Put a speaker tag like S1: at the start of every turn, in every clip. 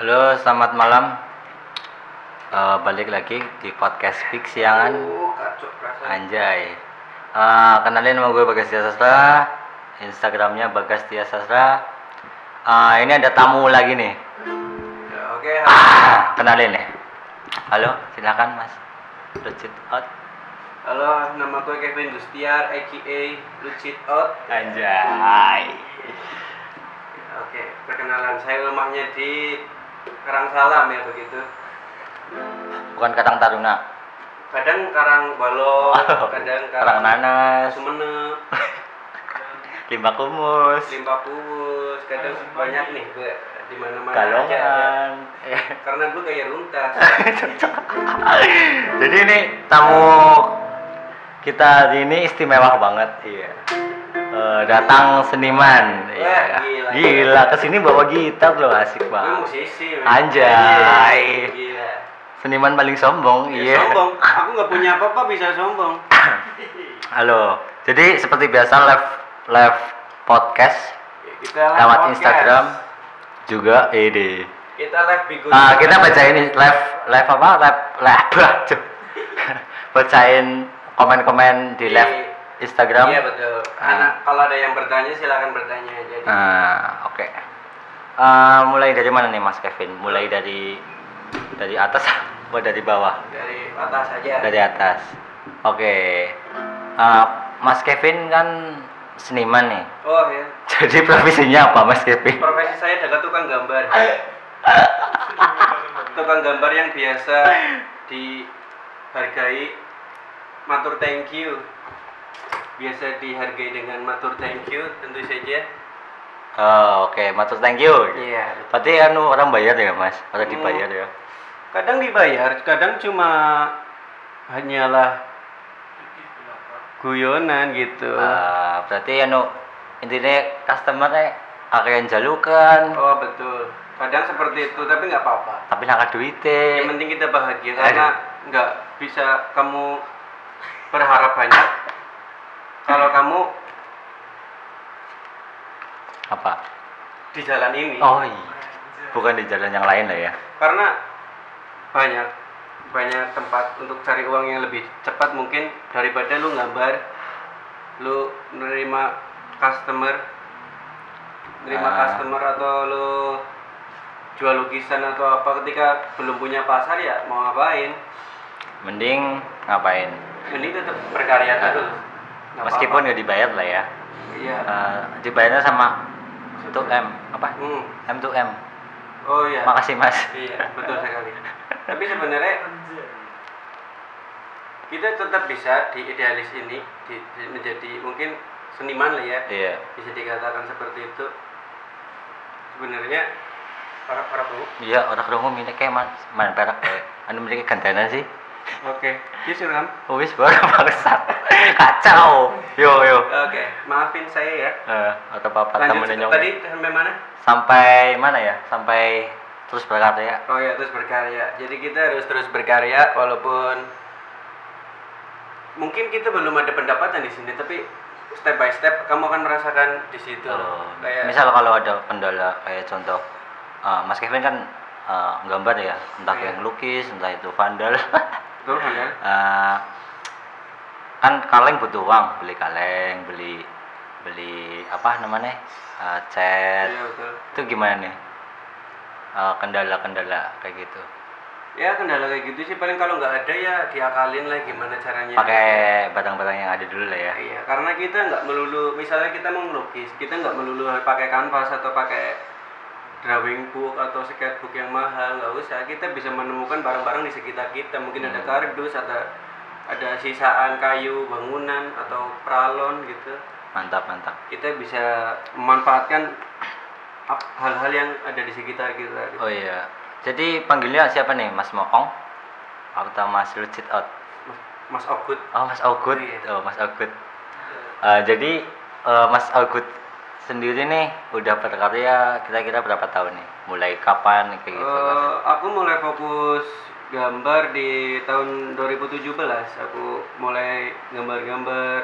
S1: Halo, selamat malam. Eh, balik lagi di podcast Fix Siangan.
S2: Oh, kacau perasaan.
S1: Anjay. Eh, kenalin nama gue Bagas Tia Sastra. Instagramnya Bagas Tia Sastra. Eh, ini ada tamu lagi nih.
S2: Ya, Oke,
S1: Ah, kenalin nih. Halo, silakan Mas. Lucid out.
S2: halo, nama gue Kevin Gustiar, aka Lucid Out.
S1: Anjay.
S2: Oke, perkenalan saya rumahnya di Karangsalam ya begitu.
S1: Bukan Karang Taruna.
S2: Kadang Karang Balong, kadang
S1: Karang Nanas,
S2: Sumenep,
S1: Limbah Kumus,
S2: Limpa Puwus, kadang banyak nih gue di mana-mana aja. ya.
S1: Galongan.
S2: Karena gue kayak runtas.
S1: Jadi ini tamu kita hari ini istimewa banget, iya. Eh, datang seniman,
S2: Wah,
S1: iya.
S2: gila.
S1: Gila, ke sini bawa gitar loh, asik banget.
S2: musisi.
S1: Anjay.
S2: Gila.
S1: Seniman paling sombong,
S2: Ya,
S1: iya.
S2: Sombong. Aku nggak punya apa-apa bisa sombong.
S1: Halo. Jadi seperti biasa live live podcast
S2: Kita live
S1: lewat
S2: podcast.
S1: Instagram juga ini.
S2: Kita live bigo.
S1: Ah, kita bacain live live apa? Live live bacain komen-komen di live Instagram.
S2: Iya betul. Karena kalau ada yang bertanya silakan bertanya. Jadi
S1: Ah, oke. Ah, mulai dari mana nih Mas Kevin? Mulai dari dari atas atau dari bawah?
S2: dari atas saja.
S1: Dari atas. Oke. Ah, Mas Kevin kan seniman nih.
S2: Oh ya.
S1: Jadi profesinya apa Mas Kevin?
S2: Profesi saya adalah tukang gambar. tukang gambar yang biasa dihargai matur thank you. Biasa dihargai dengan matur thank you tentu saja.
S1: Oh, oke, matur thank you.
S2: Iya.
S1: Berarti anu orang bayar ya, Mas? Orang
S2: Hmm.
S1: dibayar ya.
S2: Kadang dibayar, kadang cuma hanyalah guyonan gitu.
S1: Ah, berarti anu intinya customernya akan jalukan,
S2: Oh betul. Kadang seperti itu, tapi nggak apa-apa.
S1: tapi nggak duitnya.
S2: Yang penting kita bahagia karena nggak bisa kamu berharap banyak. Kalau kamu
S1: Apa?
S2: di jalan ini,
S1: Oh iya. Bukan di jalan yang lain lah ya.
S2: karena banyak banyak tempat untuk cari uang yang lebih cepat mungkin daripada lu gambar, lu menerima customer, menerima
S1: Ah.
S2: customer atau lu jual lukisan atau apa ketika belum punya pasar ya mau ngapain?
S1: Mending ngapain?
S2: Mending tetap berkarya terus. Nggak
S1: Meskipun nggak dibayar lah ya.
S2: Iya.
S1: Eh, dibayarnya sama 2M apa?
S2: Hmm.
S1: M to M.
S2: Oh iya.
S1: Makasih Mas.
S2: Iya, betul sekali. Tapi sebenarnya kita tetap bisa di idealis ini di- di- menjadi mungkin seniman lah ya.
S1: Iya.
S2: Bisa dikatakan seperti itu. Sebenarnya para para bu.
S1: Iya, orang krungu ini kayak mas, main perak kayak anu memiliki gandanan sih.
S2: Oke, Ram.
S1: Oh, wis baru bangsat. Kacau. Yo yo.
S2: Oke, maafin saya ya.
S1: Eh, atau papa
S2: Lanjut
S1: temennya
S2: tadi sampai mana?
S1: Sampai mana ya? Sampai terus berkarya.
S2: Oh ya, terus berkarya. Jadi kita harus terus berkarya walaupun mungkin kita belum ada pendapatan di sini, tapi step by step kamu akan merasakan di situ.
S1: Oh,
S2: Kayak
S1: misal kalau ada kendala kayak contoh eh, Mas Kevin kan eh, gambar ya, entah
S2: Iya.
S1: yang lukis, entah itu vandal.
S2: betul?
S1: Eh, kan kaleng butuh uang, beli kaleng, beli beli apa namanya? Eh, cat.
S2: Iya betul.
S1: Itu gimana nih? Eh, kendala-kendala kayak gitu.
S2: Ya kendala kayak gitu sih paling kalau nggak ada ya diakalin lah gimana caranya.
S1: Pakai barang-barang yang ada dulu lah ya.
S2: Iya, karena kita nggak melulu, misalnya kita mau ngelukis, kita nggak melulu pakai kanvas atau pakai drawing book atau sketchbook yang mahal, nggak usah. Kita bisa menemukan barang-barang di sekitar kita. Mungkin ada kardus, ada ada sisaan kayu bangunan atau pralon gitu.
S1: Mantap, mantap.
S2: Kita bisa memanfaatkan hal-hal yang ada di sekitar kita. gitu.
S1: Oh iya. Jadi panggilnya siapa nih? Mas Moong? Atau Mas Lucid Out?
S2: Mas, Ogut.
S1: Oh, Mas Ogut.
S2: Iya.
S1: Oh, Mas Ogut. Eh, jadi eh, Mas Ogut sendiri nih udah berkarya kira-kira berapa tahun nih? Mulai kapan kayak gitu?
S2: Eh, aku mulai fokus gambar di tahun 2017 aku mulai gambar-gambar.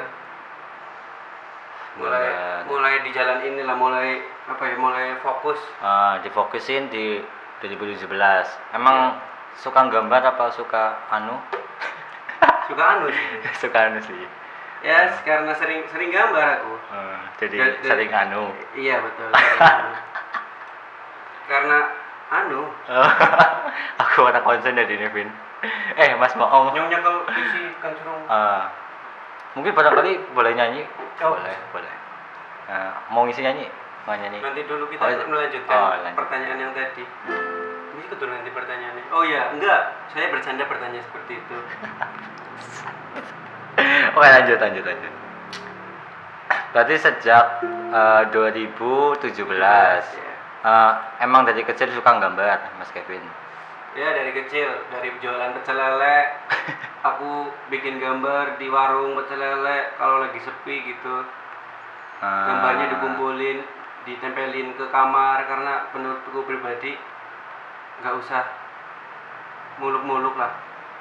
S2: Mulai mulai di jalan inilah mulai apa ya mulai fokus.
S1: Eh, difokusin di 2017 emang suka gambar apa suka anu?
S2: Suka anu sih.
S1: Suka anu sih
S2: ya karena sering sering gambar aku.
S1: Eh, jadi
S2: Dan- dan-
S1: sering anu.
S2: Iya betul anu. karena anu.
S1: Aku orang konsen dari ini Vin. Eh mas Maong
S2: nyong nyekel isi kancurung.
S1: Ah, mungkin barangkali boleh nyanyi?
S2: Oh.
S1: boleh boleh. Eh, mau ngisi nyanyi? Mau nyanyi?
S2: Nanti dulu kita
S1: Oh, iya.
S2: melanjutkan
S1: Oh, lanjut.
S2: pertanyaan yang tadi. Ini betul nanti pertanyaannya. Oh ya enggak. Saya bercanda bertanya seperti itu
S1: Oke lanjut lanjut lanjut. Berarti sejak eh, 2017
S2: ya.
S1: eh, emang dari kecil suka gambar Mas Kevin.
S2: ya dari kecil dari jualan pecel lele aku bikin gambar di warung pecel lele kalau lagi sepi gitu
S1: Eh,
S2: gambarnya dikumpulin ditempelin ke kamar karena menurutku pribadi nggak usah muluk-muluk lah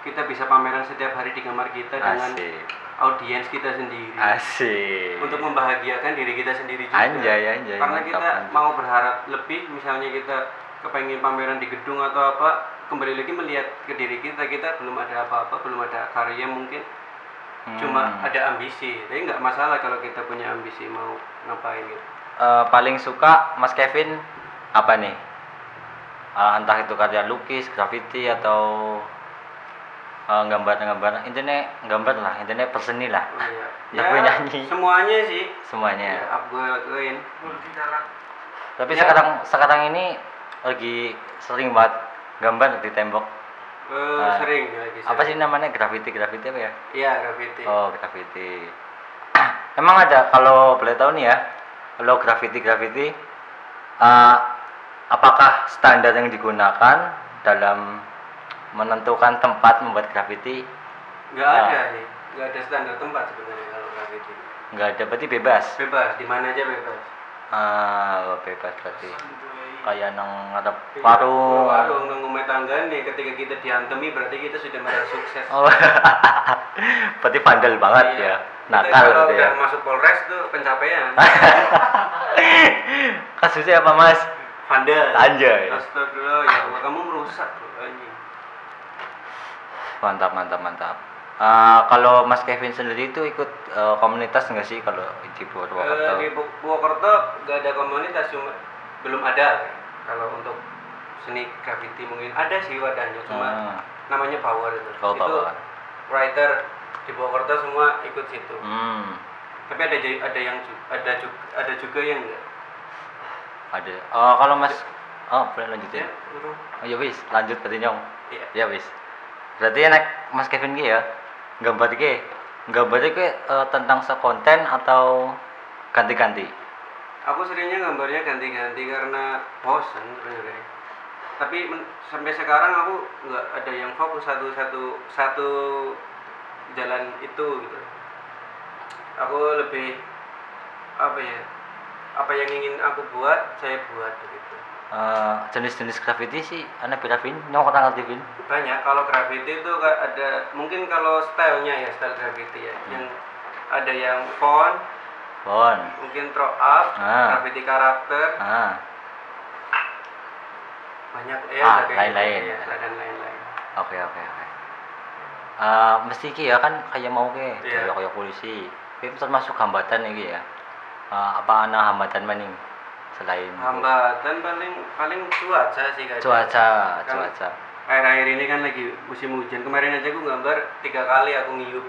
S2: kita bisa pameran setiap hari di kamar kita dengan
S1: Asik.
S2: Audiens kita sendiri
S1: Asik.
S2: untuk membahagiakan diri kita sendiri juga
S1: Anjay, anjay,
S2: karena
S1: mantap,
S2: kita
S1: mantap.
S2: mau berharap lebih misalnya kita kepengen pameran di gedung atau apa kembali lagi melihat ke diri kita kita belum ada apa-apa belum ada karya mungkin cuma
S1: Hmm.
S2: ada ambisi tapi nggak masalah kalau kita punya ambisi mau ngapain gitu
S1: Eh, paling suka Mas Kevin apa nih? Eh, entah itu karya lukis, graffiti atau eh, gambar-gambar intinya gambar lah intinya perseni lah
S2: iya.
S1: Ya, gue nyanyi.
S2: semuanya sih
S1: semuanya.
S2: ya, gue lakuin
S1: Tapi
S2: Ya.
S1: sekarang sekarang ini lagi sering banget gambar di tembok.
S2: Eh,
S1: Ah.
S2: sering lagi
S1: Apa sih namanya graffiti graffiti apa ya?
S2: iya graffiti
S1: Oh graffiti. Emang ada kalau boleh tahu nih ya, kalau graffiti graffiti, eh, apakah standar yang digunakan dalam menentukan tempat membuat graffiti?
S2: nggak
S1: Ah.
S2: ada sih nggak ada standar tempat sebenarnya kalau graffiti
S1: Nggak ada, berarti bebas.
S2: bebas di mana aja bebas
S1: Ah, bebas berarti. Kayak nang ngadep
S2: Iya,
S1: warung.
S2: warung nang ngomong tangga nih ketika kita diantemi berarti kita sudah merasa sukses
S1: Oh, berarti vandal banget
S2: Iya.
S1: ya. Nakal
S2: kalau
S1: gitu ya.
S2: udah masuk polres tuh pencapaian
S1: Kasusnya apa mas?
S2: vandal
S1: Anjay.
S2: astagfirullah ya Allah kamu merusak loh anjing
S1: Mantap, mantap, mantap. Ah, kalau Mas Kevin sendiri itu ikut eh, komunitas nggak sih kalau di Purwokerto?
S2: di Bu- Purwokerto gak ada komunitas cuma belum ada kalau untuk seni graffiti mungkin ada sih wadahnya cuma
S1: Hmm.
S2: namanya power itu
S1: Oh,
S2: itu
S1: Power.
S2: writer di Purwokerto semua ikut situ
S1: Hmm,
S2: tapi ada ada yang ada juga ada juga yang enggak
S1: ada. Oh, kalau Mas, oh boleh
S2: ya
S1: lanjutin.
S2: urung.
S1: Oh ya wis, lanjut berarti nyong.
S2: Iya.
S1: Ya wis. Berarti enak Mas Kevin ki ya, gambar ki, gambar ki eh, tentang sekonten atau ganti-ganti?
S2: aku seringnya gambarnya ganti-ganti karena bosen sebenarnya tapi men- sampai sekarang aku nggak ada yang fokus satu satu satu jalan itu gitu. Aku lebih apa ya apa yang ingin aku buat saya buat gitu
S1: Eh, jenis-jenis graffiti sih, anak Vin, nyong orang ngerti
S2: banyak kalau graffiti itu ada mungkin kalau stylenya ya style graffiti ya yang ada yang font
S1: Bon.
S2: mungkin throw up
S1: Ah.
S2: graffiti karakter
S1: Ah,
S2: banyak ya
S1: Ah,
S2: ada kayak
S1: lain-lain.
S2: gitu, ya, dan lain-lain
S1: oke oke oke. Eh, mesti ki ya kan kayak mau ke,
S2: Iya.
S1: kayak polisi. Ini termasuk hambatan ini ya. Eh, apa anak hambatan maning selain
S2: hambatan paling paling cuaca sih kayaknya.
S1: Cuaca,
S2: Kan
S1: cuaca.
S2: akhir-akhir ini kan lagi musim hujan. Kemarin aja aku gambar tiga kali aku ngiyup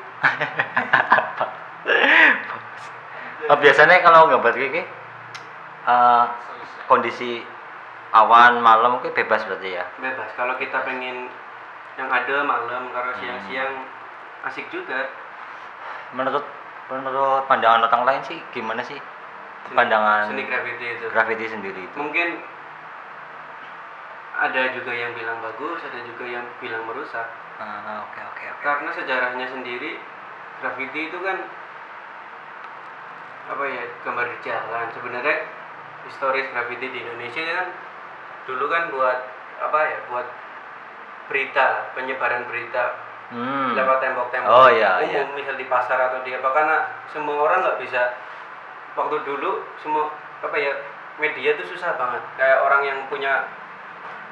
S1: Eh, biasanya kalau gambar kayak gini, eh, kondisi awan malam itu bebas berarti ya.
S2: bebas. Kalau kita pengen yang ada malam kalau
S1: Hmm.
S2: siang-siang asik juga.
S1: Menurut menurut pandangan orang lain sih gimana sih pandangan
S2: seni graffiti itu
S1: graffiti sendiri itu?
S2: mungkin ada juga yang bilang bagus ada juga yang bilang merusak
S1: Ah, Oke oke oke.
S2: karena sejarahnya sendiri graffiti itu kan apa ya gambar di jalan sebenarnya historis graffiti di Indonesia kan dulu kan buat apa ya buat berita penyebaran berita
S1: Hmm.
S2: lewat tembok-tembok
S1: Oh, iya,
S2: umum
S1: iya.
S2: misal di pasar atau di apa karena semua orang nggak bisa waktu dulu semua apa ya media tuh susah banget kayak orang yang punya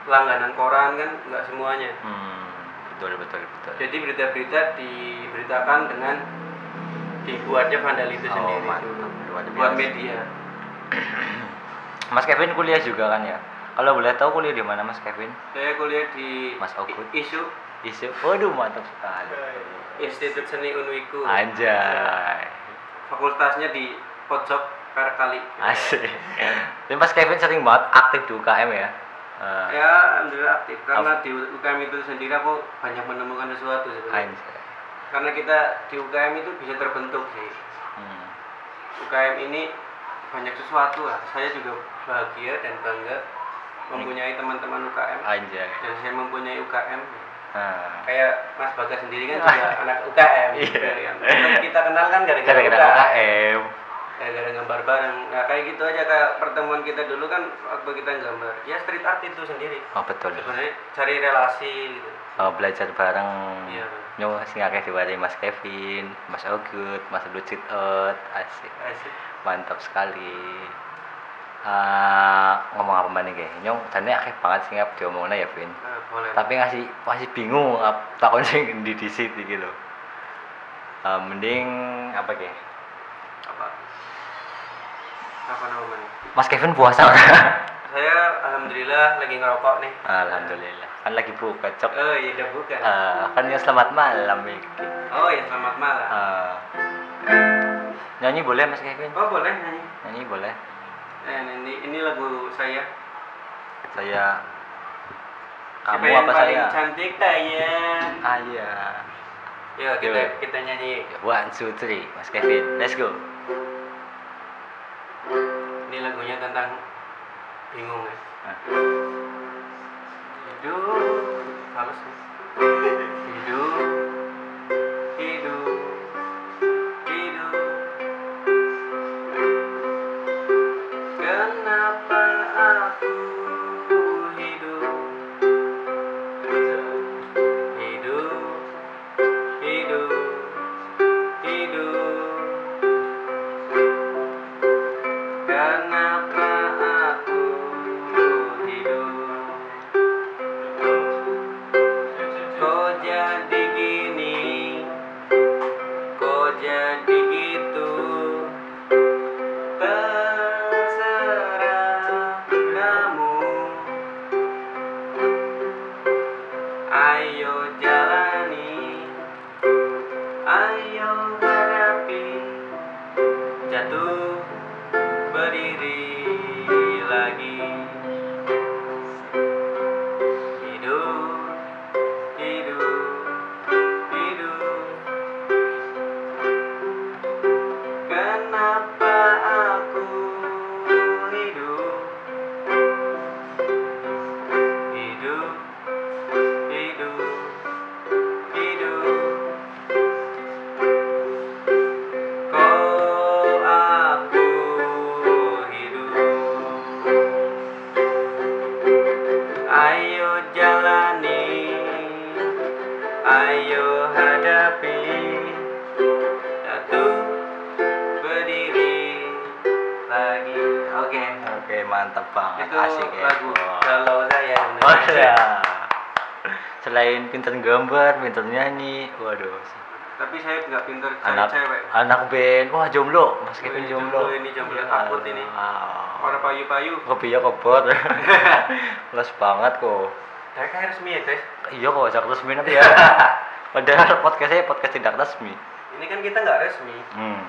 S2: langganan koran kan nggak semuanya
S1: Hmm, betul betul betul.
S2: jadi berita-berita diberitakan dengan dibuatnya vandal itu
S1: Oh,
S2: sendiri
S1: mantap.
S2: dulu buat media
S1: Mas Kevin kuliah juga kan ya? Kalau boleh tahu kuliah di mana Mas Kevin?
S2: saya kuliah di
S1: Mas Ogut.
S2: ISU
S1: Isu. Waduh, mantap sekali.
S2: Institut Seni Unwiku
S1: Anjay.
S2: fakultasnya di pojok Kali
S1: Asik. Tapi Mas Kevin sering banget aktif di UKM ya? Eh,
S2: ya alhamdulillah aktif karena di UKM itu sendiri aku banyak menemukan sesuatu sebenarnya karena kita di UKM itu bisa terbentuk sih
S1: Hmm.
S2: UKM ini banyak sesuatu lah saya juga bahagia dan bangga mempunyai teman-teman UKM
S1: Anjay.
S2: dan saya mempunyai UKM
S1: Nah.
S2: kayak Mas Bagas sendiri kan juga anak UKM
S1: Iya.
S2: gitu ya. kita kenal kan gara-gara
S1: Gara-gara
S2: UKM
S1: UKM.
S2: Gara-gara gambar bareng nah kayak gitu aja kayak pertemuan kita dulu kan waktu kita gambar ya street art itu sendiri
S1: Oh betul.
S2: sebenarnya cari relasi gitu
S1: Oh, belajar bareng.
S2: Iya.
S1: Nyong sing akeh diwari Mas Kevin, Mas Ogut, Mas Lucit Out. Asik.
S2: asik
S1: Mantap sekali. Ah, ngomong apa mana nih Nyong jane akeh banget sing ngap diomongna ya, Vin.
S2: Boleh
S1: Tapi ngasih masih bingung takon sing di disit iki lho. Ah, mending apa ge?
S2: Apa namanya
S1: Mas Kevin puasa
S2: saya alhamdulillah lagi ngerokok nih
S1: Alhamdulillah. Kan lagi buka cok.
S2: oh iya udah bukan
S1: Ah, kan ya selamat malam iki.
S2: oh ya selamat malam
S1: Ah. nyanyi boleh Mas Kevin?
S2: oh boleh nyanyi
S1: Nyanyi boleh.
S2: eh, ini ini lagu saya
S1: Saya
S2: Siapa
S1: kamu
S2: yang
S1: apa
S2: paling
S1: saya?
S2: cantik saya
S1: Ah iya.
S2: Yuk kita kita nyanyi
S1: One, two, three, Mas Kevin, let's go.
S2: Lagunya tentang bingung ya hidup halus hidup Kok jadi Itu
S1: asik ya.
S2: lagu
S1: Wah.
S2: Kalau saya
S1: Oh ya. Selain pinter gambar, pinter nyanyi, waduh.
S2: Tapi saya nggak pinter cari
S1: Anak
S2: cewek
S1: anak band, wah jomblo, Mas Kevin jomblo.
S2: jomblo ini, jomblo
S1: Ya
S2: takut ini.
S1: Allah.
S2: Orang payu-payu
S1: Kopi ya kebot. Plus banget kok.
S2: Saya kayak resmi ya guys
S1: Iya kok, jak resmi nanti ya. Padahal podcastnya podcast tidak resmi.
S2: Ini kan kita nggak resmi
S1: Hmm.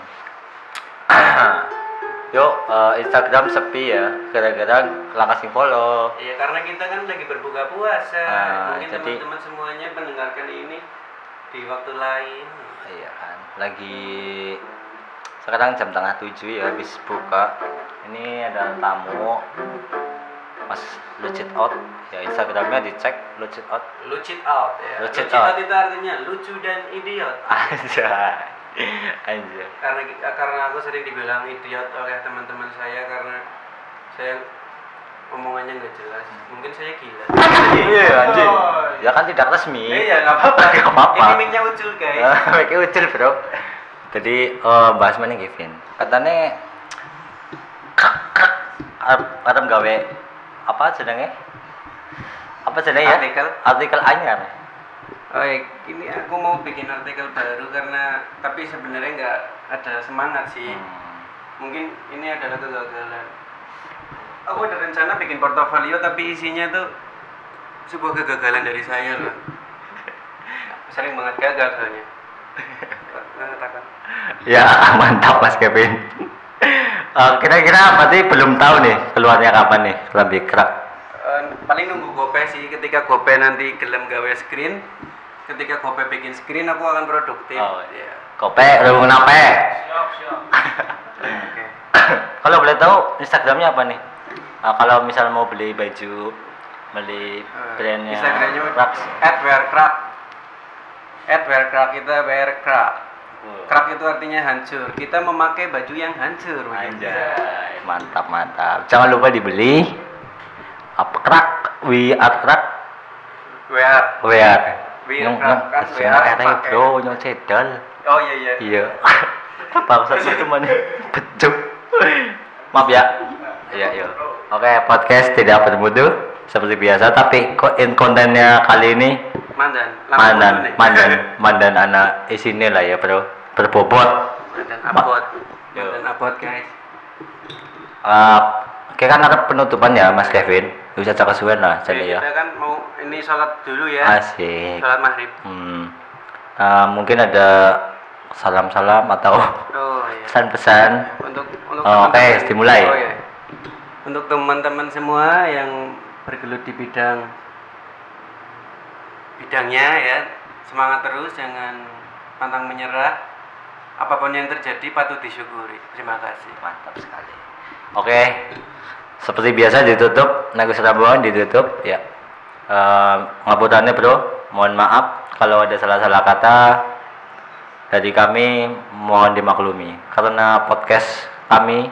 S1: Yuk, eh, Instagram sepi ya, gara-gara langkah sing follow.
S2: Iya karena kita kan lagi berbuka puasa
S1: Ah,
S2: Mungkin
S1: jadi-
S2: teman-teman semuanya mendengarkan ini Di waktu lain
S1: Iya kan, lagi sekarang jam tengah tujuh ya, habis buka. Ini ada tamu, Mas Lucid Out. Ya Instagramnya dicek Lucid Out.
S2: Lucid out ya.
S1: Lucid
S2: Lucid,
S1: out.
S2: out. itu artinya lucu dan idiot.
S1: Anjay, anjay.
S2: Karena karena aku sering dibilang idiot oleh teman-teman saya karena saya omongannya nggak jelas. Mungkin saya gila.
S1: Iya anjing.
S2: Oh.
S1: Ya kan tidak resmi.
S2: Eh ya nggak apa-apa.
S1: Nggak apa-apa.
S2: Ini mic-nya ucul guys.
S1: Pakai ucil bro. Jadi eh, bahas mana Kevin? Katanya arep gawe apa sedangnya? apa sebenarnya ya?
S2: Artikel.
S1: Artikel anyar.
S2: Oh ya, ini aku mau bikin artikel baru karena tapi sebenarnya nggak ada semangat sih.
S1: Hmm.
S2: Mungkin ini adalah kegagalan. Aku ada rencana bikin portofolio tapi isinya tuh sebuah kegagalan dari saya loh. Sering banget gagal soalnya. Mengatakan.
S1: Ya mantap Mas Kevin. Eh, kira-kira berarti belum tahu nih keluarnya kapan nih lebih kerak.
S2: Eh, paling nunggu gope sih ketika gope nanti gelem gawe screen ketika gope bikin screen aku akan produktif
S1: Oh,
S2: Iya.
S1: Kope, lu kenapa?
S2: Oke.
S1: kalau boleh tahu Instagramnya apa nih? Nah, kalau misal mau beli baju, beli
S2: Eh,
S1: brandnya
S2: Instagramnya
S1: Raps.
S2: at wear crack at wear crack kita wear crack crack itu artinya hancur kita memakai baju yang hancur.
S1: Anjay, mantap mantap. Jangan lupa dibeli. Apa kerak? We are
S2: wear
S1: We are.
S2: We are
S1: Nyong nyong
S2: pakai.
S1: bro nyong cedal.
S2: oh iya iya
S1: Iya. Bangsat itu mana? Becuk. Maaf ya. Iya, iya. Oke, podcast tidak bermutu seperti biasa, tapi kok in kontennya kali ini
S2: mandan
S1: mandan, mandan, mandan anak isine lah ya, bro. Berbobot.
S2: mandan
S1: Ma-
S2: abot mandan abot guys
S1: Uh, Oke kan ada penutupan ya Mas Kevin. Bisa cakap suwen lah jadi ya.
S2: kita kan mau ini sholat dulu ya
S1: Asik.
S2: sholat maghrib
S1: Hmm. Uh, mungkin ada salam-salam atau
S2: oh iya
S1: pesan-pesan.
S2: untuk untuk
S1: Oh, oke,
S2: teman-teman-
S1: dimulai.
S2: oh, iya. untuk teman-teman semua yang bergelut di bidang bidangnya ya semangat terus jangan pantang menyerah apa pun yang terjadi patut disyukuri terima kasih
S1: Mantap sekali. Oke. Seperti biasa ditutup, Nagus Rambuan ditutup ya. Uh, bro, mohon maaf kalau ada salah-salah kata dari kami mohon dimaklumi. Karena podcast kami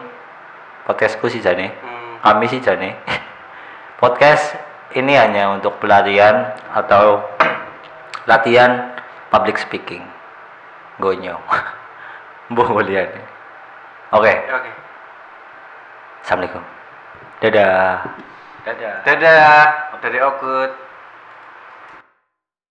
S1: podcastku sih Jane.
S2: Hmm,
S1: kami sih Jane. Podcast ini hanya untuk pelarian atau latihan public speaking. Gonyo boleh oke.
S2: Oke
S1: assalamualaikum. Dadah. Dadah.
S2: Dadah. Dari Ogut